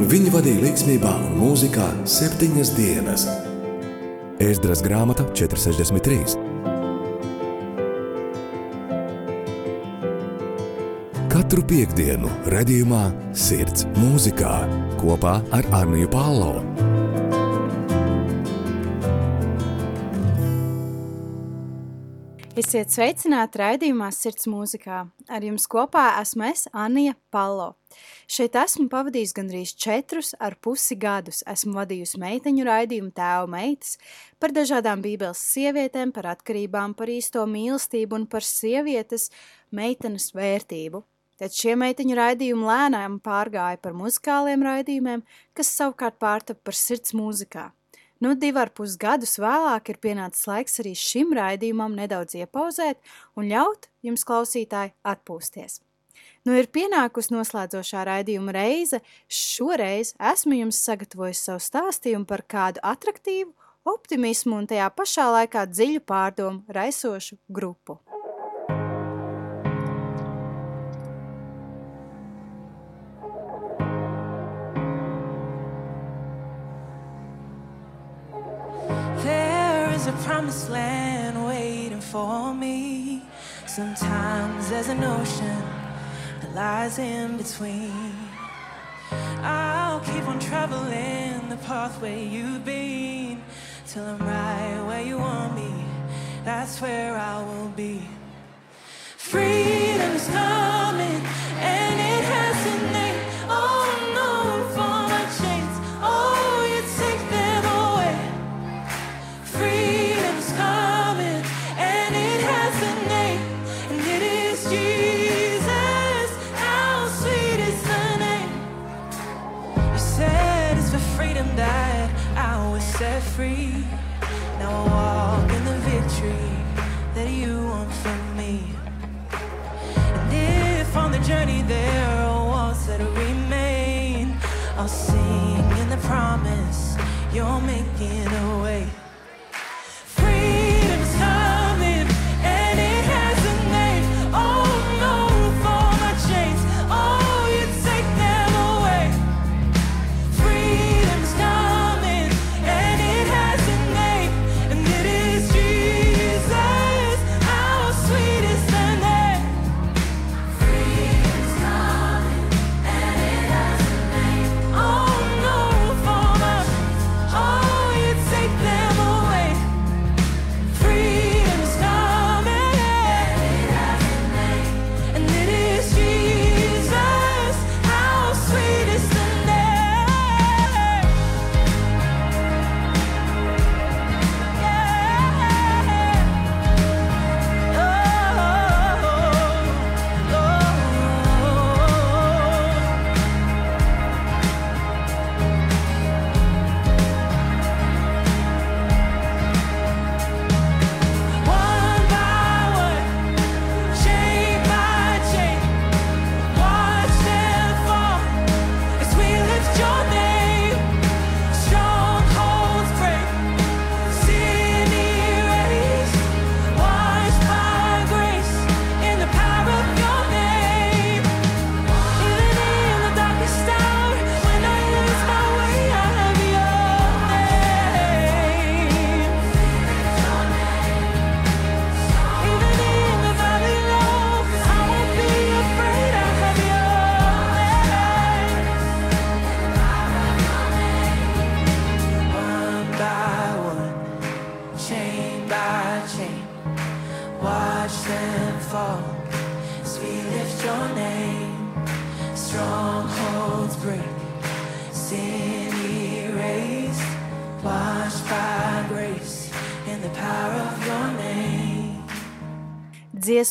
un viņi vadīja līdzsvarā un mūzikā septiņas dienas. Ēzdras grāmata 463. Katru piekdienu, redzējumā, sirds mūzikā kopā ar Arniju Pālau. Esiet sveicināti raidījumā Sirds mūzikā. Ar jums kopā esmu es, Anija Palo. Šeit esmu pavadījis gandrīz četrus ar pusi gadus. Esmu vadījusi meiteņu raidījumu tēvu meitas par dažādām bībeles sievietēm, par atkarībām, par īsto mīlestību un par sievietes meitenes vērtību. Tad šie meiteņu raidījumi lēnām pārgāja par muzikāliem raidījumiem, kas savukārt pārtapa par sirds mūzikā. Nu, divi ar pus gadus vēlāk ir pienācis laiks arī šim raidījumam nedaudz iepauzēt un ļaut jums klausītāji atpūsties. Nu, ir pienākus noslēdzošā raidījuma reize. Šoreiz esmu jums sagatavojis savu stāstījumu par kādu atraktīvu, optimismu un tajā pašā laikā dziļu pārdomu raisošu grupu. Promised land waiting for me. Sometimes there's an ocean lies in between. I'll keep on traveling the pathway you've been till I'm right where you want me. That's where I will be. Freedom is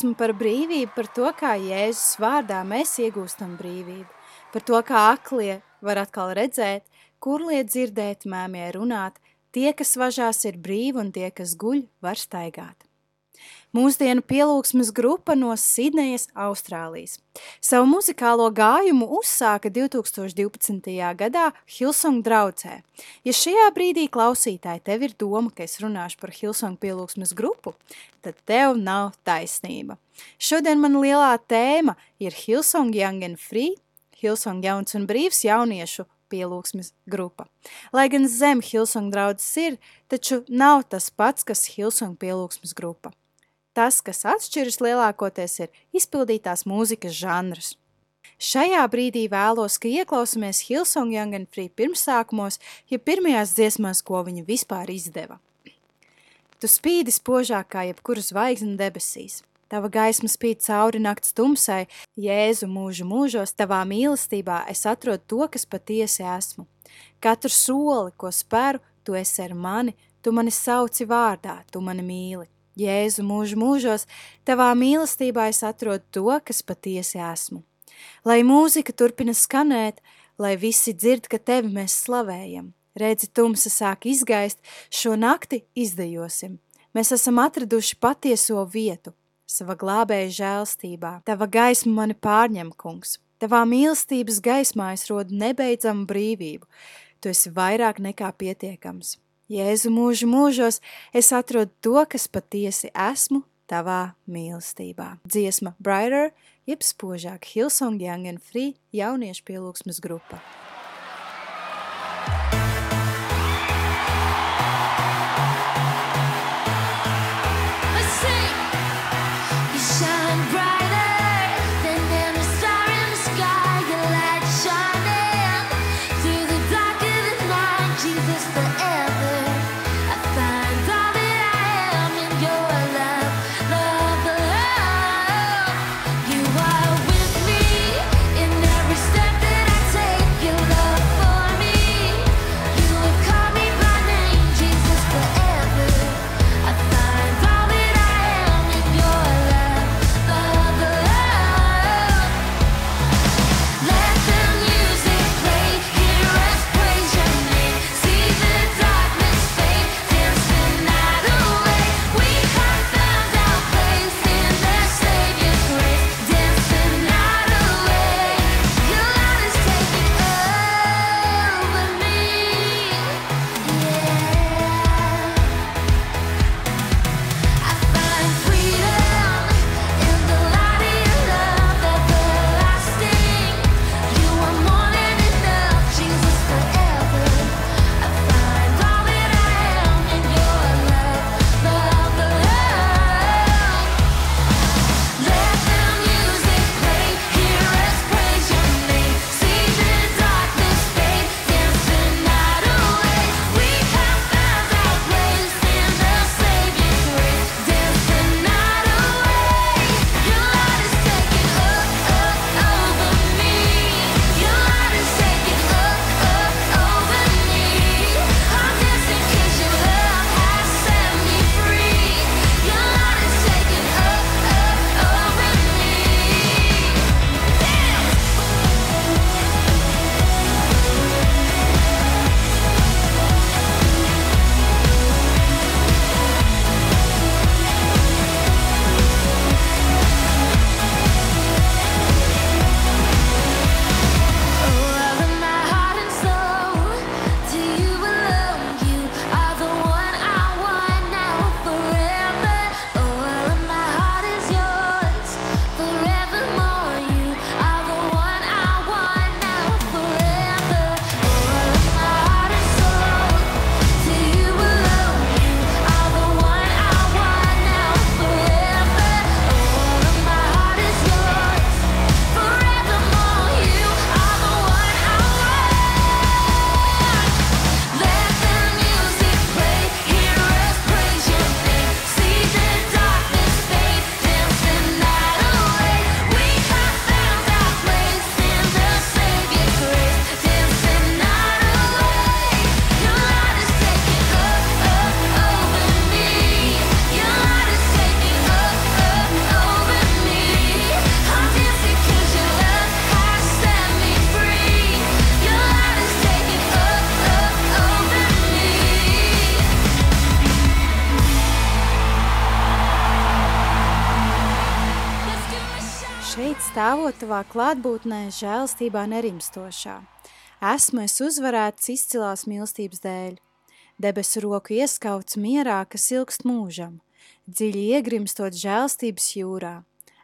Dziesma par brīvību, par to, kā Jēzus vārdā mēs iegūstam brīvību, par to, kā aklie var atkal redzēt, kur liet dzirdēt, mēmie runāt, tie, kas važās ir brīvi un tie, kas guļ, var staigāt mūsdienu pielūgsmes grupa no Sidnejas, Austrālijas. Savu muzikālo gājumu uzsāka 2012. gadā Hilsong draucē. Ja šajā brīdī klausītāji tev ir doma, ka es runāšu par Hilsong pielūgsmes grupu, tad tev nav taisnība. Šodien man lielā tēma ir Hilsong Young and Free, Hilsong jauns un brīvs jauniešu pielūgsmes grupa. Lai gan zem Hilsong draudzes ir, taču nav tas pats, kas Hilsong pielūgsmes grupa. Tas, kas atšķiras lielākoties, ir izpildītās mūzikas žanrs. Šajā brīdī vēlos, ka ieklausāmies Hilsonga Jangenfrīda pirmsākumos, ja pirmajās dziesmās, ko viņa vispār izdeva. Tu spīdi spožāk kā jebkura zvaigzne debesīs. Tava gaisma spīd cauri naktas tumsai, Jēzu mūžu mūžos, tavā mīlestībā es atrodu to, kas patiesi esmu. Katru soli, ko spēru, tu esi ar mani, tu mani sauci vārdā, tu mani mīli. Jēzu mūžu mūžos, tavā mīlestībā es atrodu to, kas patiesi esmu. Lai mūzika turpina skanēt, lai visi dzird, ka tevi mēs slavējam. Redzi, tumsa sāk izgaist, šo nakti izdejosim. Mēs esam atraduši patieso vietu, sava glābēja žēlstībā. Tava gaisma mani pārņem, kungs. Tavā mīlestības gaismā es rodu nebeidzamu brīvību. Tu esi vairāk nekā pietiekams. Jēzu mūžu mūžos, es atrodu to, kas patiesi esmu tavā mīlestībā. Dziesma Brighter, jeb spožāk Hillsong Young and Free jauniešu pielūgsmes grupa. tavā klātbūtnē, žēlstībā nerimstošā. Esmu es uzvarēts izcilās mīlestības dēļ. Debesu roku ieskauts mierā, kas ilgst mūžam, dziļi iegrimstot žēlstības jūrā.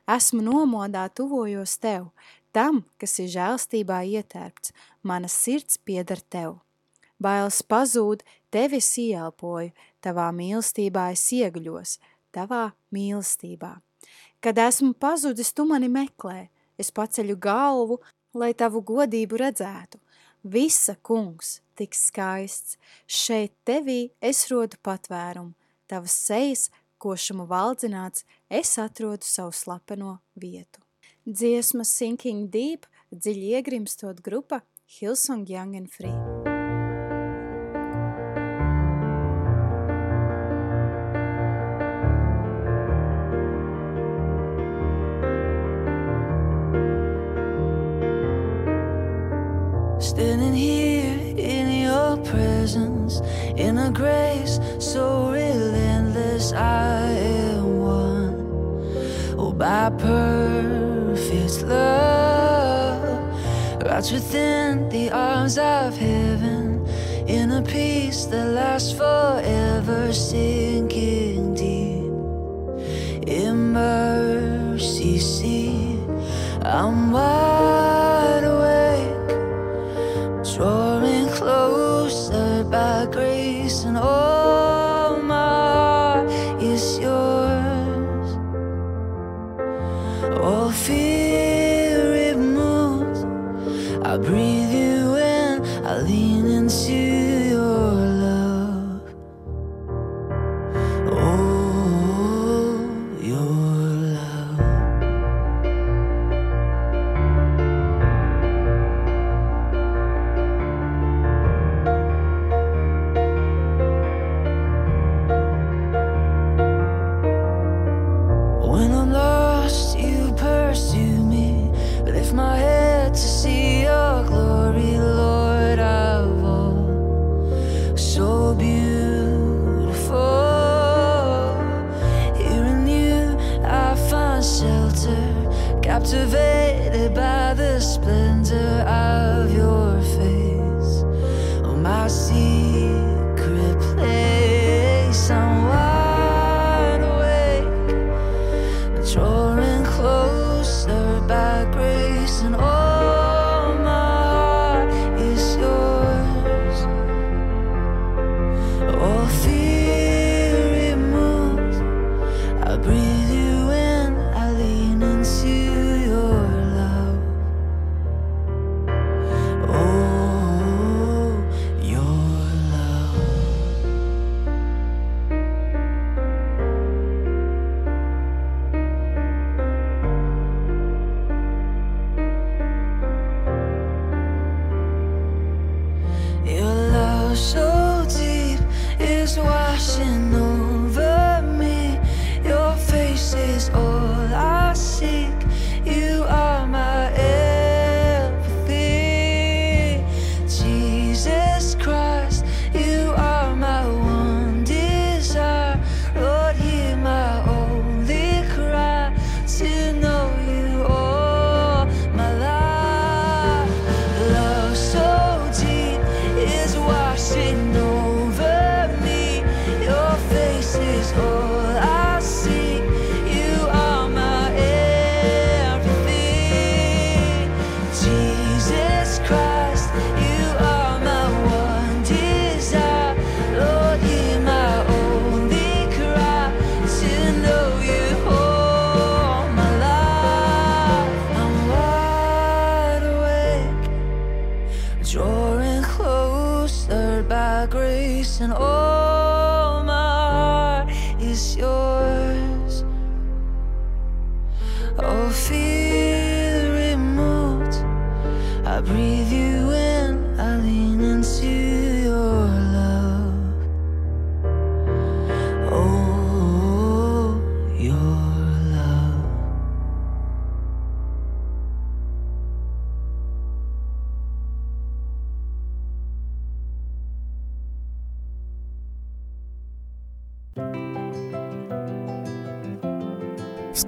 Esmu nomodā tuvojos tev, tam, kas ir žēlstībā ietērpts, mana sirds pieder tev. Bailes pazūd, tevi es ieelpoju, tavā mīlestībā es iegļos, tavā mīlestībā. Kad esmu pazudis, tu mani meklē, es paceļu galvu, lai tavu godību redzētu. Visa kungs, tik skaists, šeit tevī es rodu patvērumu, tavas sejas, košumu valdzināts, es atrodu savu slepeno vietu. Dziesma Sinking Deep, dziļi iegrimstot grupa Hillsong Young and Free. In a grace so relentless, I am one. Oh, by perfect love, wrapped within the arms of heaven, in a peace that lasts forever, sinking deep. In mercy, see, I'm wide and all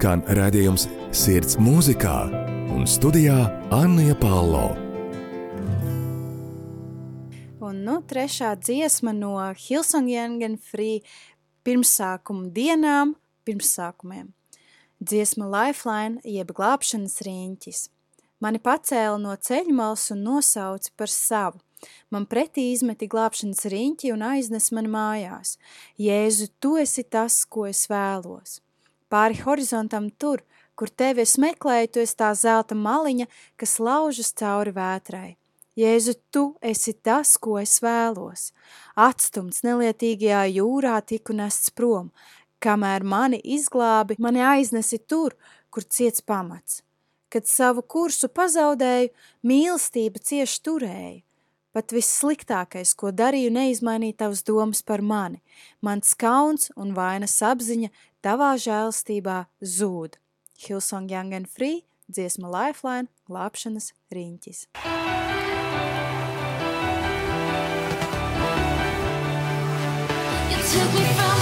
skan redzējums Sirds mūzikā un studijā Anna Pālo. Un nu, trešā dziesma no Hilsongengen Free pirmsākumu dienām, pirmsākumiem. Dziesma Lifeline jeb glābšanas rīņķis. Mani pacēla no ceļmals un nosauca par savu. Man pretī izmeti glābšanas riņķi un aiznes man mājās. Jēzu, tu esi tas, ko es vēlos. Pāri horizontam tur, kur tevi es meklēju, tu esi tā zelta maliņa, kas laužas cauri vētrai. Jēzu, tu esi tas, ko es vēlos. Atstumts nelietīgajā jūrā tiku nests prom, kamēr mani izglābi, mani aiznesi tur, kur ciets pamats. Kad savu kursu pazaudēju, mīlestība cieši turēja. Pat vissliktākais, ko darīju, neizmainīja tavas domas par mani, mans kauns un vainas apziņa, Tavā žēlstībā zūd. Hillsong Young and Free, dziesma Lifeline, glābšanas riņķis. You took me from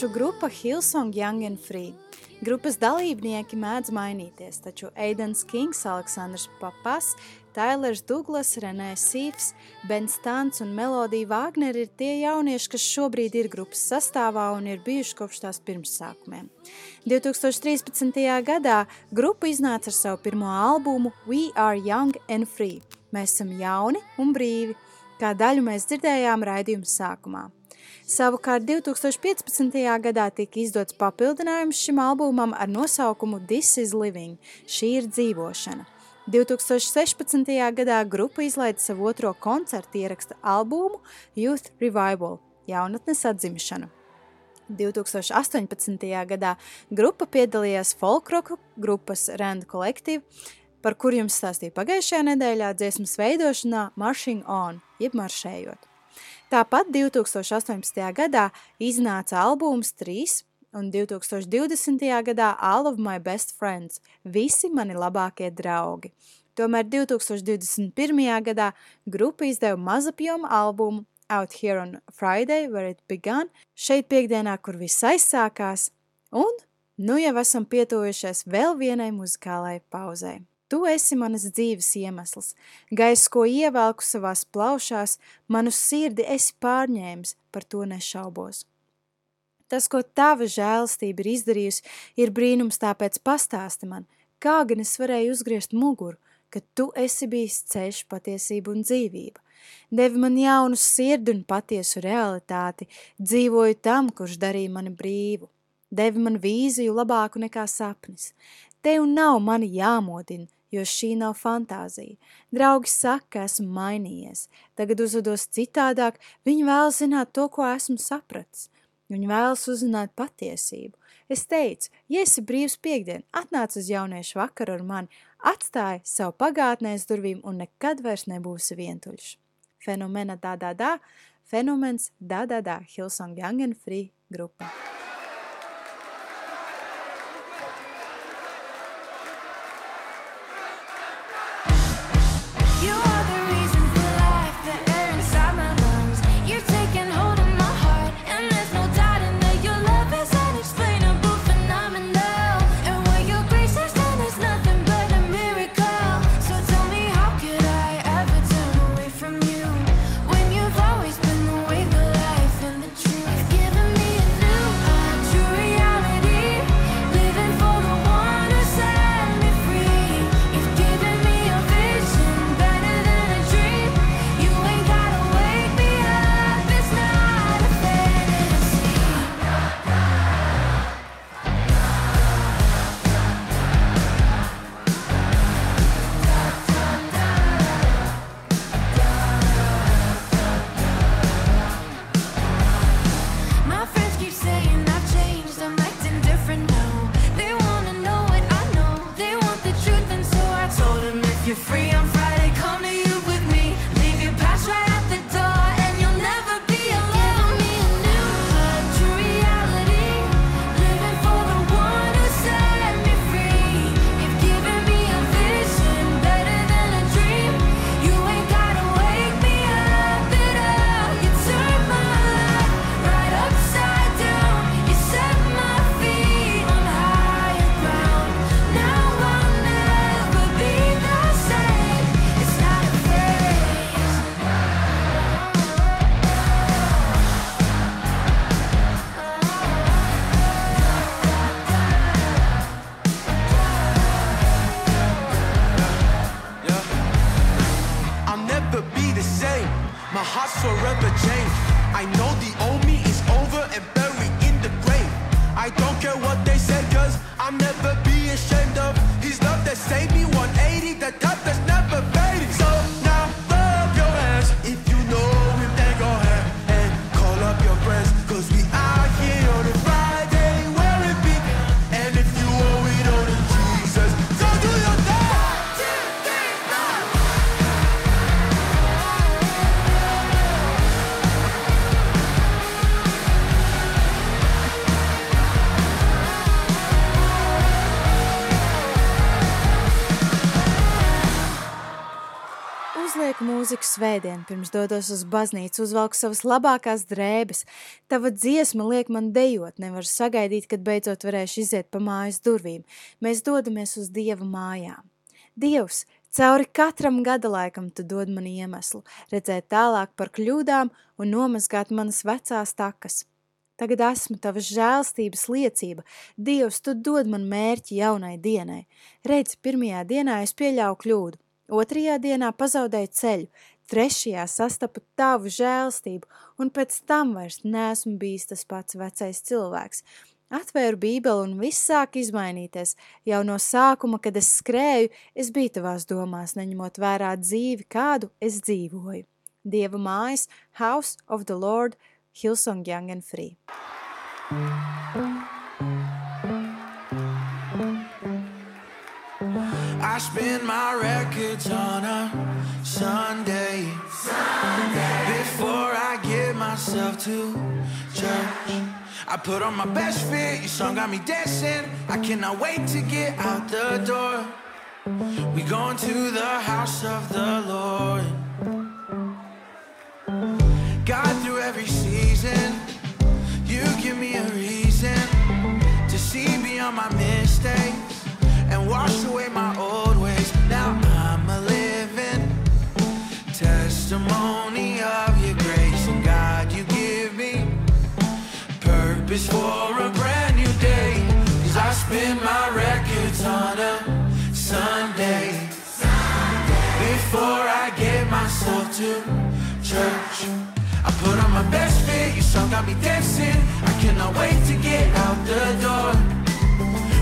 Jauniešu grupa Hillsong Young and Free. Grupas dalībnieki mēdz mainīties, taču Aidens Kings, Aleksandrs Papas, Tailers Douglas, Renē Sīvs, Bens Tants un Melodija Vāgner ir tie jaunieši, kas šobrīd ir grupas sastāvā un ir bijuši kopš tās pirmsākumiem. 2013. gadā grupa iznāca ar savu pirmo albumu We Are Young and Free. Mēs esam jauni un brīvi, kā daļu mēs dzirdējām raidījuma sākumā. Savukārt 2015. gadā tika izdots papildinājums šim albumam ar nosaukumu This is Living – šī ir dzīvošana. 2016. gadā grupa izlaida savu otro koncertu ieraksta albumu Youth Revival – jaunatnes atzimšana. 2018. gadā grupa piedalījās folkroka grupas Rand Collective, par kur jums stāstīja pagājušajā nedēļā dziesmas veidošanā Marching On, jeb maršējot. Tāpat 2018. gadā iznāca albums 3 un 2020. gadā All of My Best Friends – visi mani labākie draugi. Tomēr 2021. gadā grupa izdeva mazapjoma albumu Out Here on Friday, Where It Began, šeit piekdienā, kur viss aizsākās, un nu jau esam pietuvušies vēl vienai muzikālai pauzei. Tu esi manas dzīves iemesls, gaiss, ko ievelku savās plaušās, manu sirdi esi pārņēmis, par to nešaubos. Tas, ko tava žēlastība ir izdarījusi, ir brīnums, tāpēc pastāsti man, kā gan es varēju uzgriezt muguru, ka tu esi bijis ceļš, patiesība un dzīvība. Devi man jaunu sirdi un patiesu realitāti, dzīvoju tam, kurš darīja mani brīvu. Devi man vīziju labāku nekā sapnis. Tev nav mani jāmodina, jo šī nav fantāzija. Draugi saka, ka esmu mainījies. Tagad uzvedos citādāk, viņi vēlas zināt to, ko esmu sapratis. Viņi vēlas uzzināt patiesību. Es teicu, ja esi brīvs piekdien, atnāc uz jauniešu vakaru ar mani, atstāj savu pagātnēs durvīm un nekad vairs nebūsi vientuļš. Fenomena dā dā fenomens dā dā Hillsong Young and Free grupa. Svētdien, pirms dodos uz baznīcu, uzvelku savas labākās drēbes. Tava dziesma liek man dejot, nevaru sagaidīt, kad beidzot varēšu iziet pa mājas durvīm. Mēs dodamies uz Dieva mājām. Dievs, cauri katram gada laikam tu dod man iemeslu, redzēt tālāk par kļūdām un nomazgāt manas vecās takas. Tagad esmu tavas žēlstības liecība. Dievs, tu dod man mērķi jaunai dienai. Redz, pirmajā dienā es pieļauju kļūdu, otrajā dienā pazaudēju ceļu, trešajā sastapu tavu žēlstību, un pēc tam vairs neesmu bijis tas pats vecais cilvēks. Atvēru bībeli un viss sāk izmainīties. Jau no sākuma, kad es skrēju, es biju tavās domās, neņemot vērā dzīvi, kādu es dzīvoju. Dieva mājas, House of the Lord, Hillsong Young and Free. I spin my records on a Sunday. Before I get myself to church. I put on my best fit, your song got me dancing. I cannot wait to get out the door. We going to the house of the Lord. God, through every season, you give me a reason to see beyond my mistakes and wash purpose for a brand new day. Cause I spin my records on a Sunday before I get myself to church. I put on my best fit, your song got me dancing. I cannot wait to get out the door.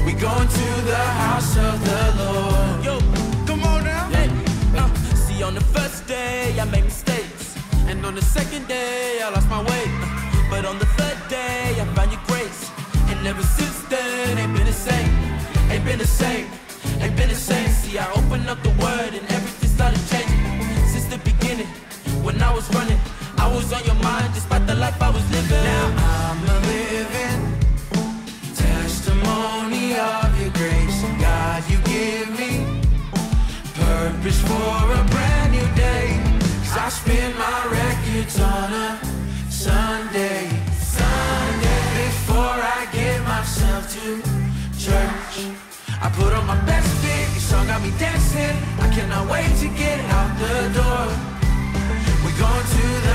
We going to the house of the Lord. Yo, Come on now. hey, uh, see on the first day I made mistakes, and on the second day I lost my way, Uh, but on the third day I ever since then ain't been the same, ain't been the same, ain't been the same. See I opened up the word and everything started changing since the beginning. When I was running, I was on your mind despite the life I was living. Now I'm a living testimony of your grace. God, you give me purpose for a brand new day. Cause I spin my records on I put on my best fit, your song got me dancing. I cannot wait to get out the door. We're going to the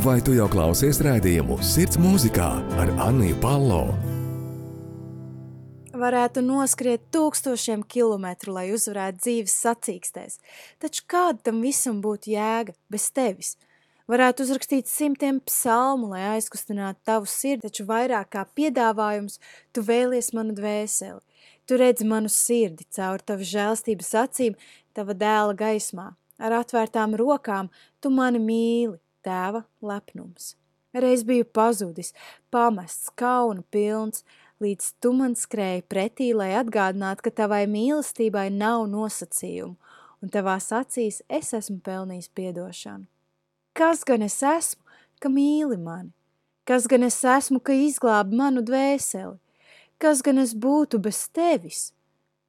Vai tu jau klausies raidījumu Sirds mūzikā ar Anniju Palo? Varētu noskriet tūkstošiem kilometru, lai uzvarētu dzīves sacīkstēs, taču kāda tam visam būtu jēga bez tevis? Varētu uzrakstīt simtiem psalmu, lai aizkustinātu tavu sirdi, taču vairāk kā piedāvājums tu vēlies manu dvēseli. Tu redzi manu sirdi caur tavu žēlstības acīm, tava dēla gaismā. Ar atvērtām rokām tu mani mīli, tēva lepnums. Reiz biju pazudis, pamests, kauna pilns, līdz tu man skrēji pretī, lai atgādinātu, ka tavai mīlestībai nav nosacījumu, un tavās acīs es esmu pelnījis piedošanu. Kas gan es esmu, ka mīli mani? Kas gan es esmu, ka izglābi manu dvēseli? Kas gan es būtu bez tevis?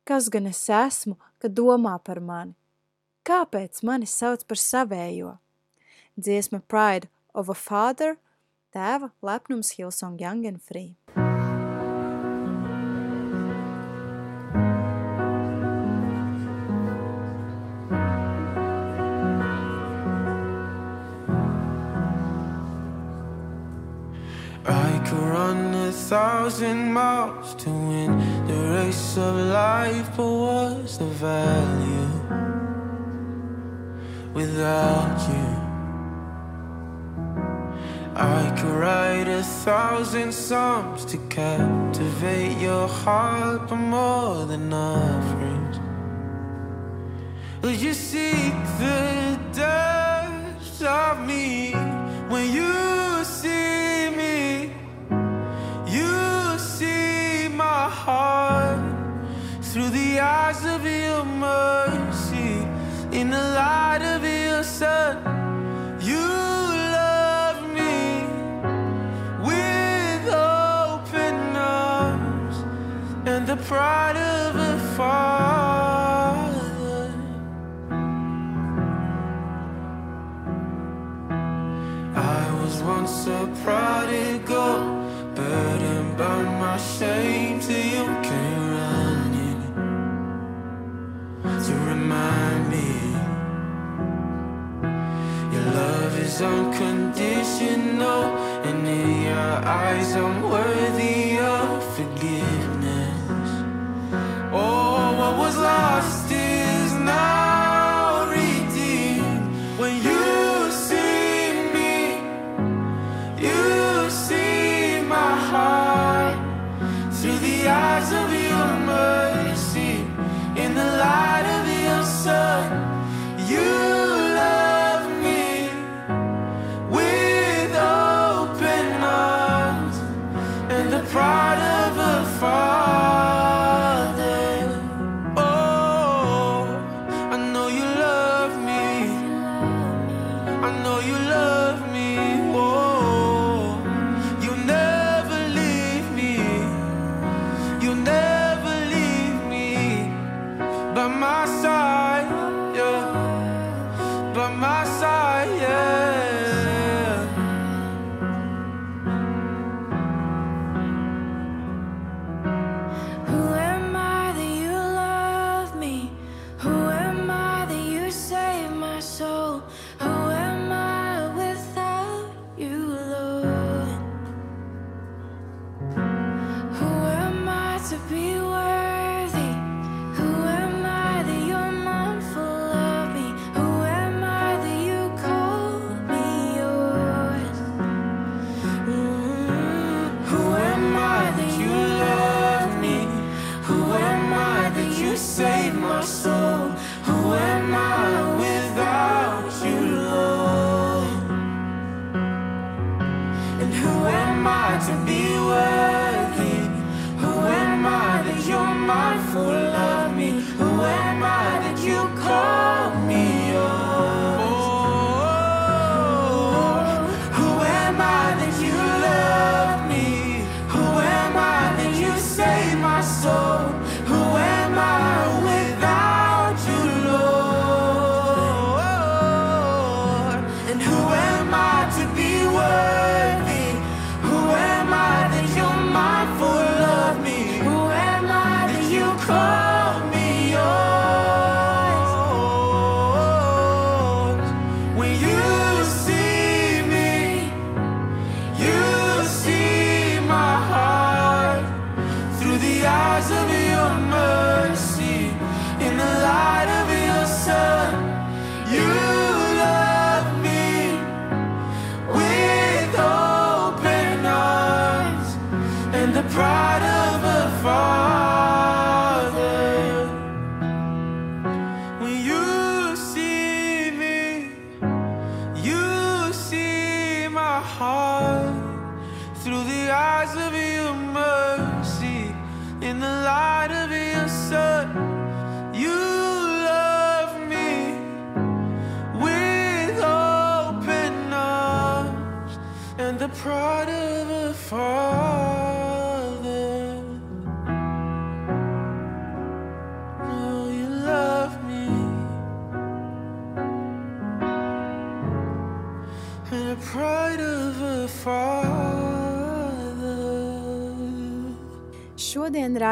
Kas gan es esmu, ka domā par mani? Kāpēc mani sauc par savējo? Dziesma Pride of a Father, tēva lepnums Hillsong Young and Free. Thousand miles to win the race of life, but what's the value without you? I could write a thousand songs to captivate your heart, but more than offerings. Will you seek the depths of me when you of your mercy, in the light of your sun. You love me with open arms and the pride of a father. I was once a prodigal, burdened by my shame to you to remind me your love is unconditional, and in your eyes I'm worthy of forgiveness. Oh, what was lost sun.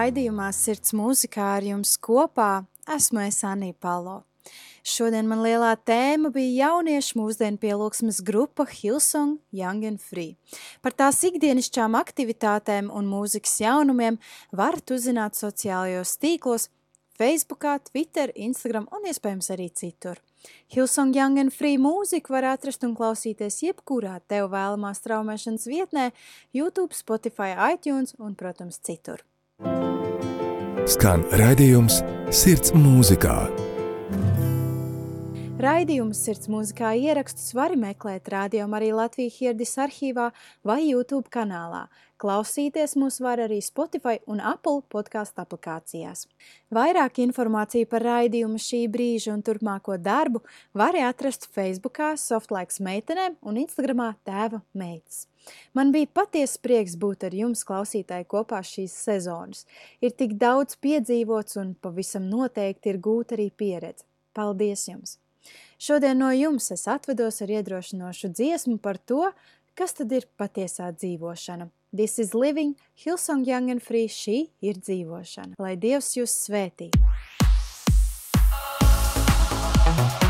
Raidījumā Sirds mūzikā ar jums kopā esmu es Anī Palo. Šodien man lielā tēma bija jauniešu mūsdienu pielūgsmes grupa Hillsong Young and Free. Par tās ikdienišķām aktivitātēm un mūzikas jaunumiem varat uzzināt sociālajos tīklos Facebookā, Twitter, Instagram un iespējams arī citur. Hillsong Young and Free mūziku var atrast un klausīties jebkurā tev vēlamā straumēšanas vietnē, YouTube, Spotify, iTunes un, protams, citur. Skan raidījums Sirds mūzikā. Raidījumu Sirds mūzikā ierakstus var meklēt rādījumā arī Latvijas Hirdis arhīvā vai YouTube kanālā. Klausīties mūs var arī Spotify un Apple podkāstu aplikācijās. Vairāk informāciju par raidījumu šī brīža un turpmāko darbu var atrast Facebookā Softlaiks meitenēm un Instagramā tēva meitas. Man bija patiesa prieks būt ar jums, klausītāji, kopā šīs sezonas. Ir tik daudz piedzīvots un pavisam noteikti ir gūta arī pieredze. Paldies jums! Šodien no jums es atvedos ar iedrošinošu dziesmu par to, kas tad ir patiesā dzīvošana. This is living, Hillsong Young and Free, šī ir dzīvošana. Lai Dievs jūs svētī! Waking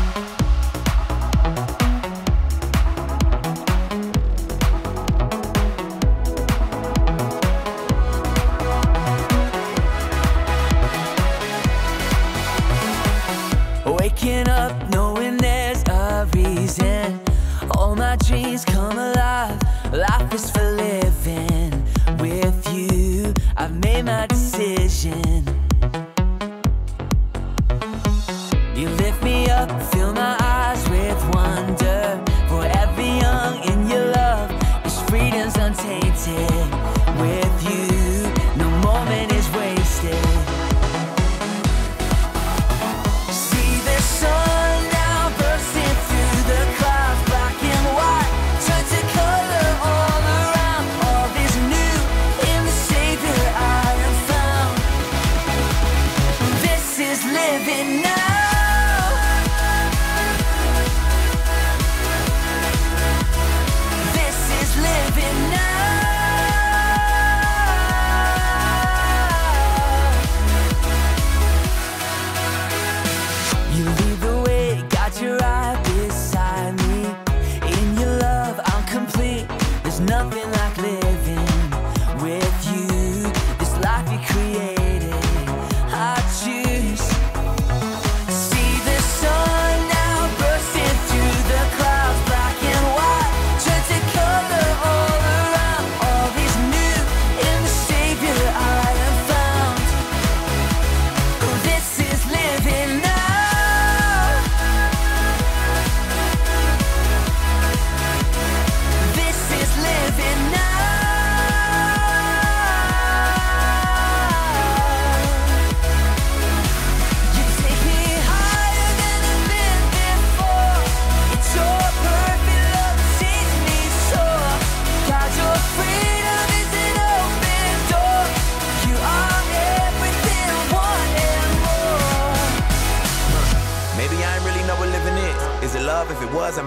like living with you. This life you created,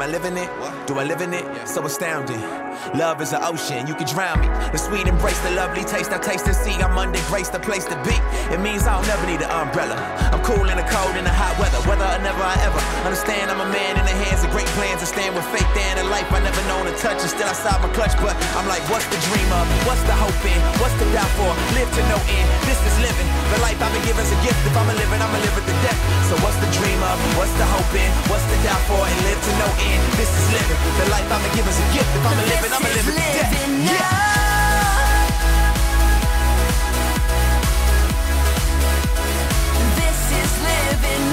I live in it? What? Do I live in it? Yeah. So astounding. Love is an ocean, you can drown me. The sweet embrace, the lovely taste, I taste and see. I'm under grace, the place to be. It means I'll never need an umbrella. I'm cool in the cold, in the hot weather. Whether or never I ever understand, I'm a man in the hands of great plans. I stand with faith there in a life I never known to touch. And still outside my clutch, but I'm like, what's the dream of? What's the hope in? What's the doubt for? Live to no end. This is living. The life I've been given's a gift. If I'm a living, I'ma live it to death. So what's the dream of? What's the hope in? What's the doubt for? And live to no end. This is living. The life I've been given's a gift. If I'm a living, I'ma live it to death. living Yeah. This is living